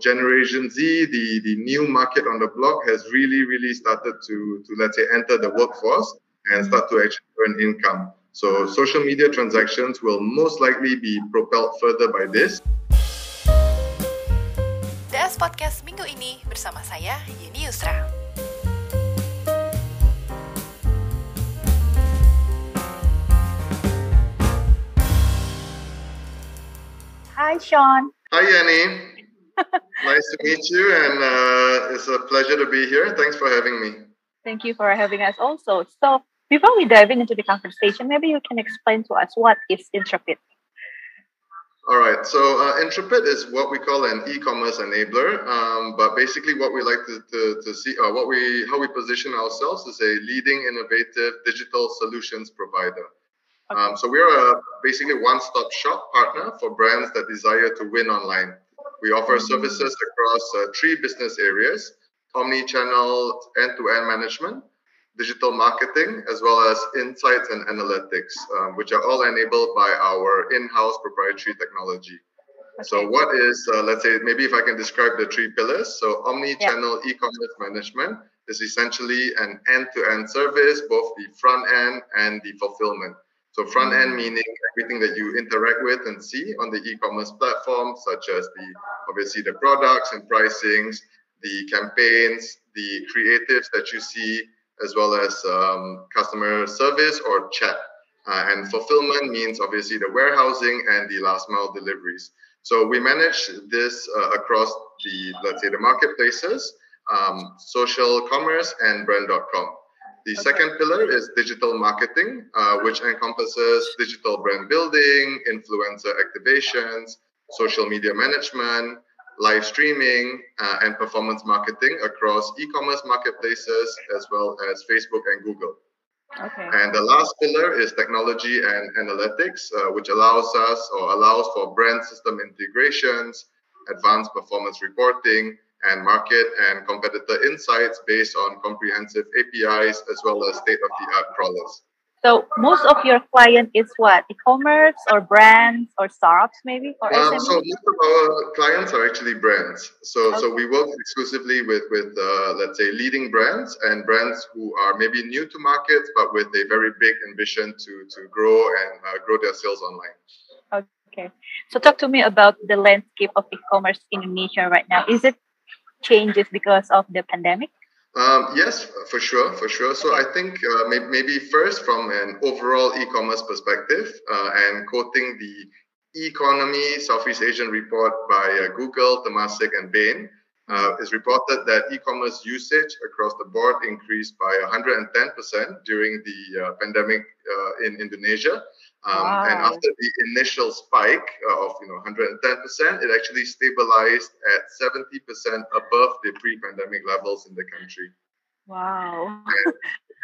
Generation Z, the, the new market on the block, has really, really started to, to, let's say, enter the workforce and start to actually earn income. So social media transactions will most likely be propelled further by this. DS Podcast minggu ini bersama saya Yeni Yusra. Hi, Sean. Hi, Yanni. Nice to meet you, and uh, it's a pleasure to be here. Thanks for having me. Thank you for having us also. So, before we dive into the conversation, maybe you can explain to us what is Intrepid. All right. So uh, Intrepid is what we call an e-commerce enabler. Um, but basically, what we like to, to, to see, uh, what we how we position ourselves is a leading innovative digital solutions provider. Okay. Um, so we're a basically one-stop shop partner for brands that desire to win online. We offer services across uh, three business areas: omni-channel end-to-end management, digital marketing, as well as insights and analytics, um, which are all enabled by our in-house proprietary technology. Okay. So, what is, uh, let's say, maybe if I can describe the three pillars. So, omni-channel yeah. e-commerce management is essentially an end-to-end service, both the front end and the fulfillment. So, front end mm. meaning everything that you interact with and see on the e-commerce platform, such as the obviously the products and pricings, the campaigns, the creatives that you see, as well as um, customer service or chat. Uh, and fulfillment means obviously the warehousing and the last mile deliveries. So we manage this uh, across the, let's say, the marketplaces, um, social commerce, and brand.com. The okay. second pillar is digital marketing, uh, which encompasses digital brand building, influencer activations, social media management, live streaming uh, and performance marketing across e-commerce marketplaces as well as Facebook and Google. Okay. And the last pillar is technology and analytics, uh, which allows us or allows for brand system integrations, advanced performance reporting, and market and competitor insights based on comprehensive APIs as well as state-of-the-art crawlers. So most of your client is what e-commerce or brands or startups maybe or um, So most of our clients are actually brands. So okay. so we work exclusively with with uh, let's say leading brands and brands who are maybe new to markets but with a very big ambition to to grow and uh, grow their sales online. Okay. So talk to me about the landscape of e-commerce in Indonesia right now. Is it changes because of the pandemic? Um, yes, for sure, for sure. So I think uh, maybe, maybe, first from an overall e-commerce perspective, uh, and quoting the Economy Southeast Asian report by uh, Google, Temasek, and Bain, uh, is reported that e-commerce usage across the board increased by 110% during the uh, pandemic uh, in Indonesia. Um, wow. And after the initial spike of you know 110%, it actually stabilized at 70% above the pre-pandemic levels in the country. Wow. And,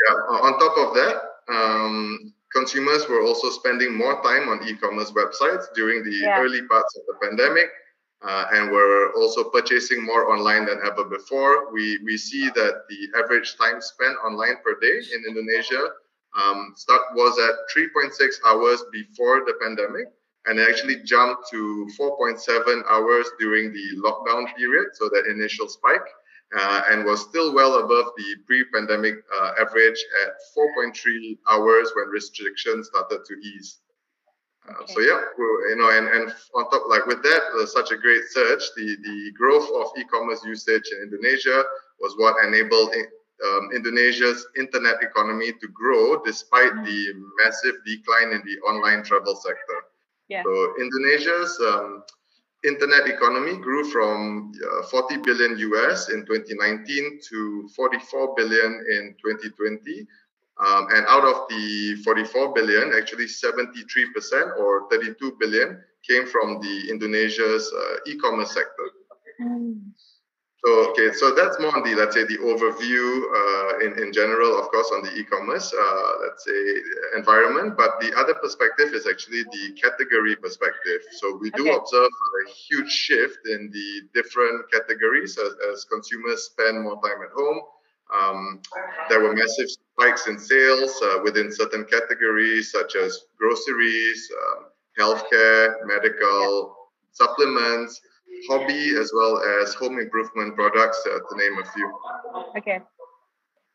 yeah. On top of that, um, consumers were also spending more time on e-commerce websites during the yeah. early parts of the pandemic. Uh, and we're also purchasing more online than ever before. We, we see that the average time spent online per day in Indonesia um, start was at 3.6 hours before the pandemic and it actually jumped to 4.7 hours during the lockdown period, so that initial spike, uh, and was still well above the pre-pandemic uh, average at 4.3 hours when restrictions started to ease. Uh, okay. So yeah, you know, and, and on top, like with that, uh, such a great surge, the, the growth of e-commerce usage in Indonesia was what enabled um, Indonesia's internet economy to grow despite mm. the massive decline in the online travel sector. Yeah. So Indonesia's um, internet economy grew from uh, 40 billion US in 2019 to 44 billion in 2020. Um, and out of the 44 billion, actually 73% or 32 billion came from the Indonesia's uh, e-commerce sector. Mm. So, okay, so that's more on the, let's say, the overview uh, in, in general, of course, on the e-commerce, uh, let's say, environment. But the other perspective is actually the category perspective. So we do okay. observe a huge shift in the different categories as, as consumers spend more time at home. Um, there were massive spikes in sales uh, within certain categories, such as groceries, um, healthcare, medical, supplements hobby as well as home improvement products, uh, to name a few. Okay.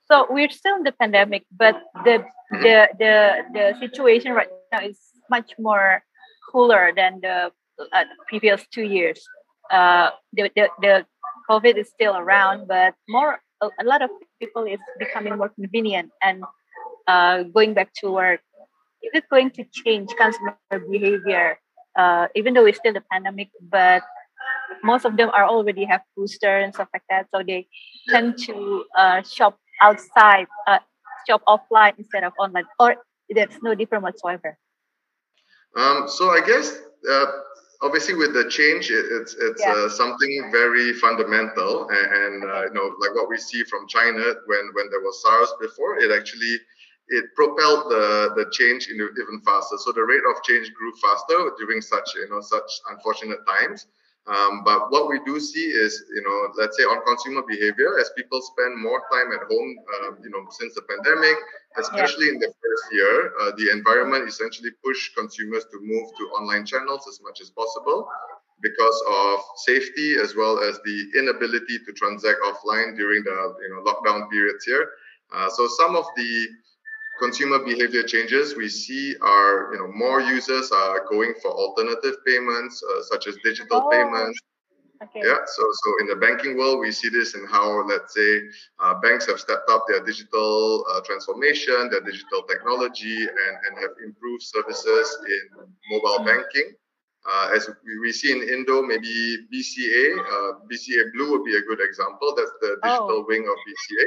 So we're still in the pandemic, but the Mhm. the the the situation right now is much more cooler than the uh, previous two years. Uh, the, the the COVID is still around, but more a, a lot of people is becoming more convenient and uh, going back to work. Is it going to change consumer behavior? Uh, even though it's still the pandemic, but most of them are already have booster and stuff like that, so they tend to uh, shop outside, uh, shop offline instead of online, or that's no different whatsoever. Um, so I guess uh, obviously with the change, it, it's it's Yeah. uh, something very fundamental, and, and uh, you know like what we see from China when when there was SARS before, it actually it propelled the the change in even faster. So the rate of change grew faster during such you know such unfortunate times. Um, but what we do see is, you know, let's say on consumer behavior, as people spend more time at home, uh, you know, since the pandemic, especially in the first year, uh, the environment essentially pushed consumers to move to online channels as much as possible because of safety as well as the inability to transact offline during the you know lockdown periods here. Uh, so some of the consumer behavior changes we see are you know more users are going for alternative payments uh, such as digital Oh, payments Okay. yeah, so so in the banking world, we see this in how, let's say, uh, banks have stepped up their digital uh, transformation, their digital technology, and, and have improved services in mobile banking. Uh, as we, we see in Indo, maybe BCA, uh, BCA Blue would be a good example. That's the digital Oh. wing of BCA.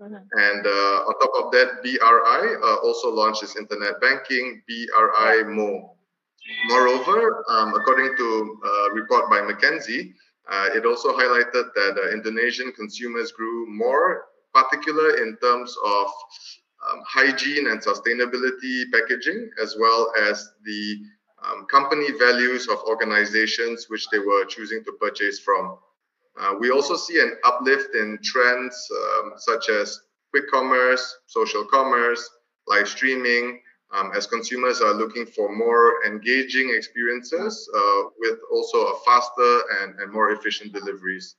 Mhm. And uh, on top of that, BRI uh, also launched its internet banking, BRImo. Moreover, um, according to a report by McKinsey, uh, it also highlighted that uh, Indonesian consumers grew more particular in terms of um, hygiene and sustainability packaging, as well as the um, company values of organizations which they were choosing to purchase from. Uh, we also see an uplift in trends um, such as quick commerce, social commerce, live streaming, um, as consumers are looking for more engaging experiences uh, with also a faster and, and more efficient deliveries.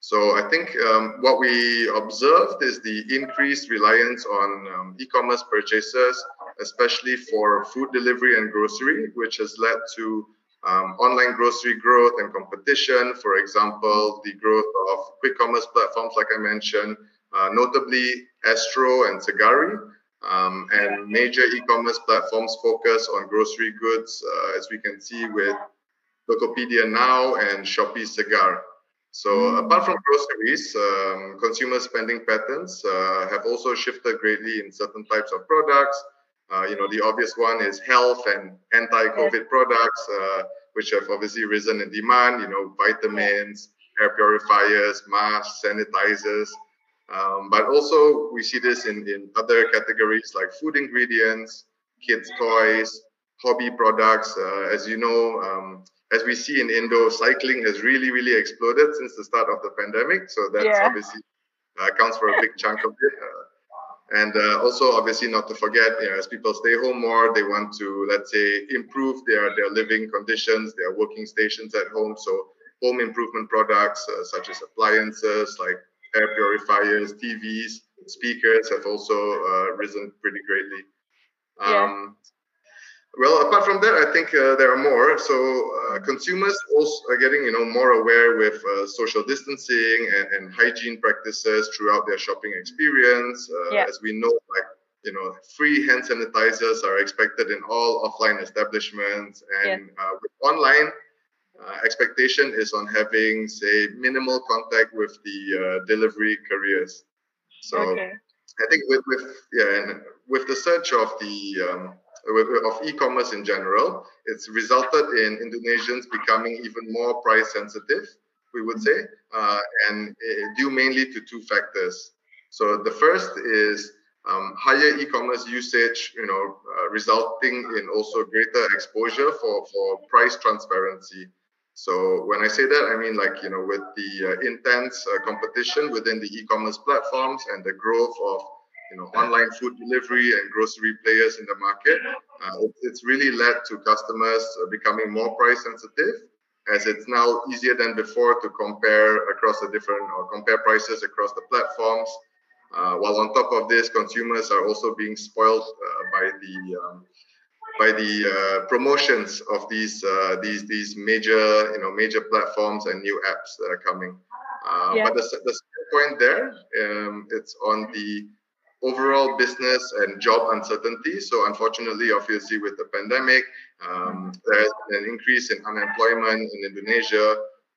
So I think um, what we observed is the increased reliance on um, e-commerce purchases, especially for food delivery and grocery, which has led to um, online grocery growth and competition. For example, the growth of quick commerce platforms, like I mentioned, uh, notably Astro and Segari. Um, and major e-commerce platforms focus on grocery goods, uh, as we can see with Tokopedia Now and Shopee Segar. So apart from groceries, um, consumer spending patterns uh, have also shifted greatly in certain types of products. Uh, you know, the obvious one is health and anti-COVID products, uh, which have obviously risen in demand. You know, vitamins, air purifiers, masks, sanitizers. Um, but also we see this in, in other categories like food ingredients, kids' toys, hobby products. Uh, as you know, um, as we see in Indo, cycling has really, really exploded since the start of the pandemic. So that's Yeah. obviously uh, accounts for a big chunk of it. And uh, also, obviously, not to forget, you know, as people stay home more, they want to, let's say, improve their, their living conditions, their working stations at home. So home improvement products uh, such as appliances like air purifiers, TVs, speakers have also uh, risen pretty greatly. Yeah. Well, apart from that, I think uh, there are more. So uh, consumers also are getting, you know, more aware with uh, social distancing and, and hygiene practices throughout their shopping experience. Uh, Yeah. As we know, like you know, free hand sanitizers are expected in all offline establishments, and uh, with online, uh, expectation is on having, say, minimal contact with the uh, delivery couriers. So. okay. I think with, with yeah, and with the surge of the um, of e-commerce in general, it's resulted in Indonesians becoming even more price sensitive. We would say, uh, and uh, due mainly to two factors. So the first is um, higher e-commerce usage, you know, uh, resulting in also greater exposure for for price transparency. So when I say that, I mean like you know with the uh, intense uh, competition within the e-commerce platforms and the growth of you know online food delivery and grocery players in the market, uh, it, it's really led to customers becoming more price sensitive. as it's now easier than before to compare across the different or compare prices across the platforms. Uh, while on top of this, consumers are also being spoiled uh, by the um, by the uh, promotions of these uh, these these major you know major platforms and new apps that are coming. Uh, yeah. But the, the point there, um, it's on the overall business and job uncertainty. So unfortunately, obviously, with the pandemic, um, been an increase in unemployment in Indonesia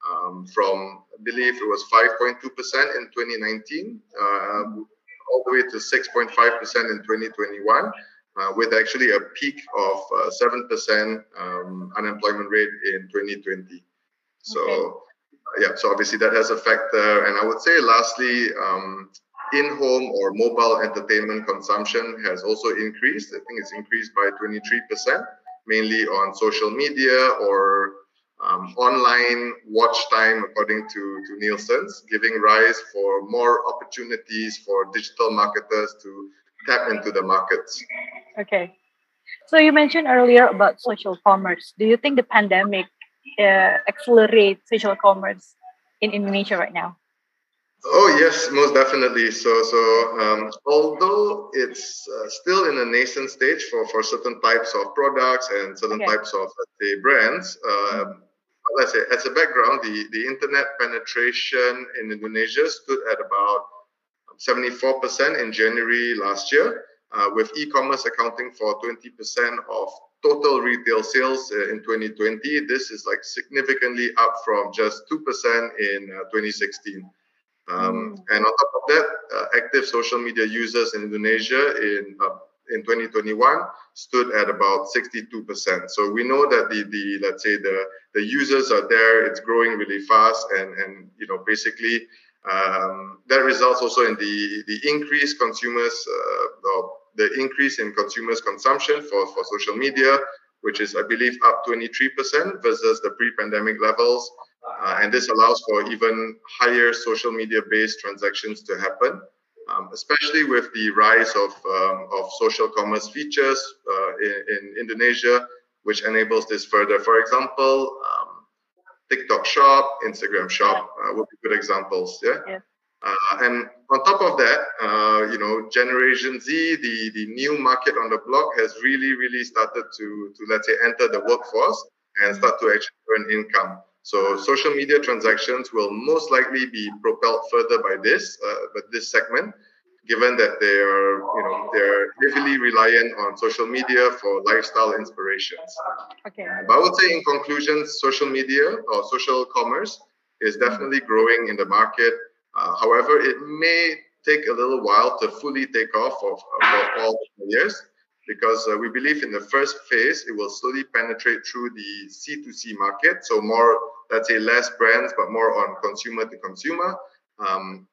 um, from, I believe it was 5.2% in 2019, uh, all the way to 6.5% in 2021. Uh, with actually a peak of uh, 7% um, unemployment rate in 2020. So, okay. yeah, so obviously that has a factor. And I would say, lastly, um, in-home or mobile entertainment consumption has also increased. I think it's increased by 23%, mainly on social media or um, online watch time, according to, to Nielsen's, giving rise for more opportunities for digital marketers to tap into the markets. Okay. So you mentioned earlier about social commerce. Do you think the pandemic uh, accelerates social commerce in Indonesia right now? Oh yes, most definitely. So so um, although it's uh, still in a nascent stage for for certain types of products and certain okay. types of let's say brands. Let's say as a background, the the internet penetration in Indonesia stood at about 74% in January last year, uh, with e-commerce accounting for 20% of total retail sales uh, in 2020. This is like significantly up from just 2% in uh, 2016. Um, mm. And on top of that, uh, active social media users in Indonesia in uh, in 2021 stood at about 62%. So we know that the the let's say the the users are there. It's growing really fast, and and you know basically um, that results also in the the increased consumers uh, the increase in consumers consumption for for social media, which is I believe up 23% versus the pre-pandemic levels. Uh, and this allows for even higher social media based transactions to happen, um, especially with the rise of, um, of social commerce features uh, in, in, Indonesia, which enables this further. For example, um, TikTok Shop, Instagram Shop uh, would be good examples. Yeah. yeah. Uh, and on top of that, uh, you know, Generation Z, the, the new market on the block, has really, really started to, to let's say, enter the workforce and start to actually earn income. So social media transactions will most likely be propelled further by this, uh, but this segment, given that they are, you know, they're heavily reliant on social media for lifestyle inspirations. Okay. But I would say, in conclusion, social media or social commerce is definitely growing in the market. Uh, however, it may take a little while to fully take off of, of all players because uh, we believe in the first phase it will slowly penetrate through the C2C market, so more let's say less brands, but more on consumer to consumer. Um,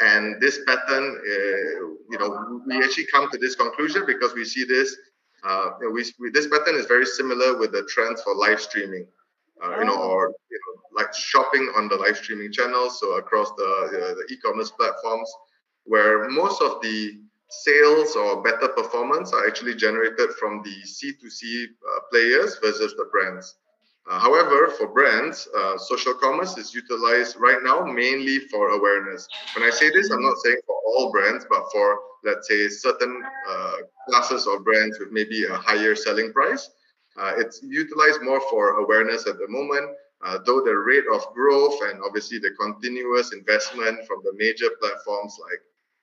and this pattern, uh, you know, we actually come to this conclusion because we see this. Uh, we, we, this pattern is very similar with the trends for live streaming, uh, you know, or you know, like shopping on the live streaming channels. So across the the e-commerce platforms, where most of the sales or better performance are actually generated from the C2C uh, players versus the brands. Uh, however, for brands, uh, social commerce is utilized right now mainly for awareness. When I say this, I'm not saying for all brands, but for, let's say, certain uh, classes of brands with maybe a higher selling price. Uh, it's utilized more for awareness at the moment, uh, though the rate of growth and obviously the continuous investment from the major platforms like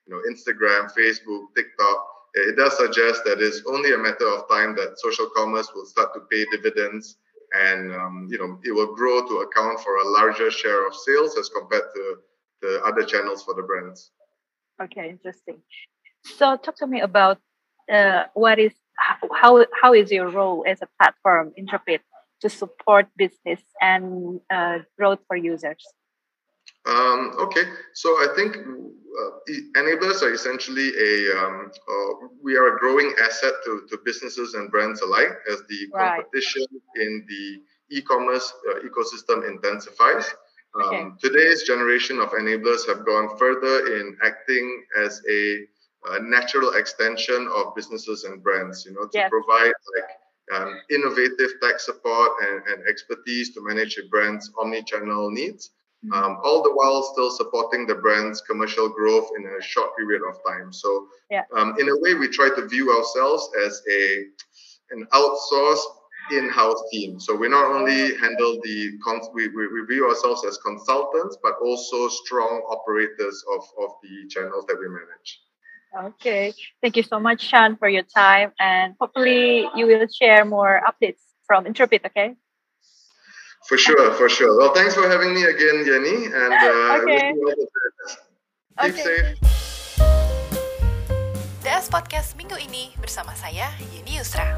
you know, Instagram, Facebook, TikTok, it does suggest that it's only a matter of time that social commerce will start to pay dividends and um, you know it will grow to account for a larger share of sales as compared to the other channels for the brands. Okay, interesting. So talk to me about uh, what is how how is your role as a platform Intrepid to support business and uh, growth for users? Um, okay, so I think uh, enablers are essentially a um, uh, we are a growing asset to, to businesses and brands alike as the right. competition in the e-commerce uh, ecosystem intensifies. Um, okay. Today's generation of enablers have gone further in acting as a, a natural extension of businesses and brands. You know, to yes. provide like um, innovative tech support and, and expertise to manage a brand's omni-channel needs. Mm-hmm. Um, all the while still supporting the brand's commercial growth in a short period of time. So, yeah. um, in a way, we try to view ourselves as a an outsourced in-house team. So we not only handle the we, we, we view ourselves as consultants, but also strong operators of, of the channels that we manage. Okay. Thank you so much, Sean, for your time. And hopefully you will share more updates from Intrepid, okay? For sure, for sure. Well, thanks for having me again, Jenny. And uh, okay. Keep okay. safe. DS Podcast minggu ini bersama saya, Yeni Yusra.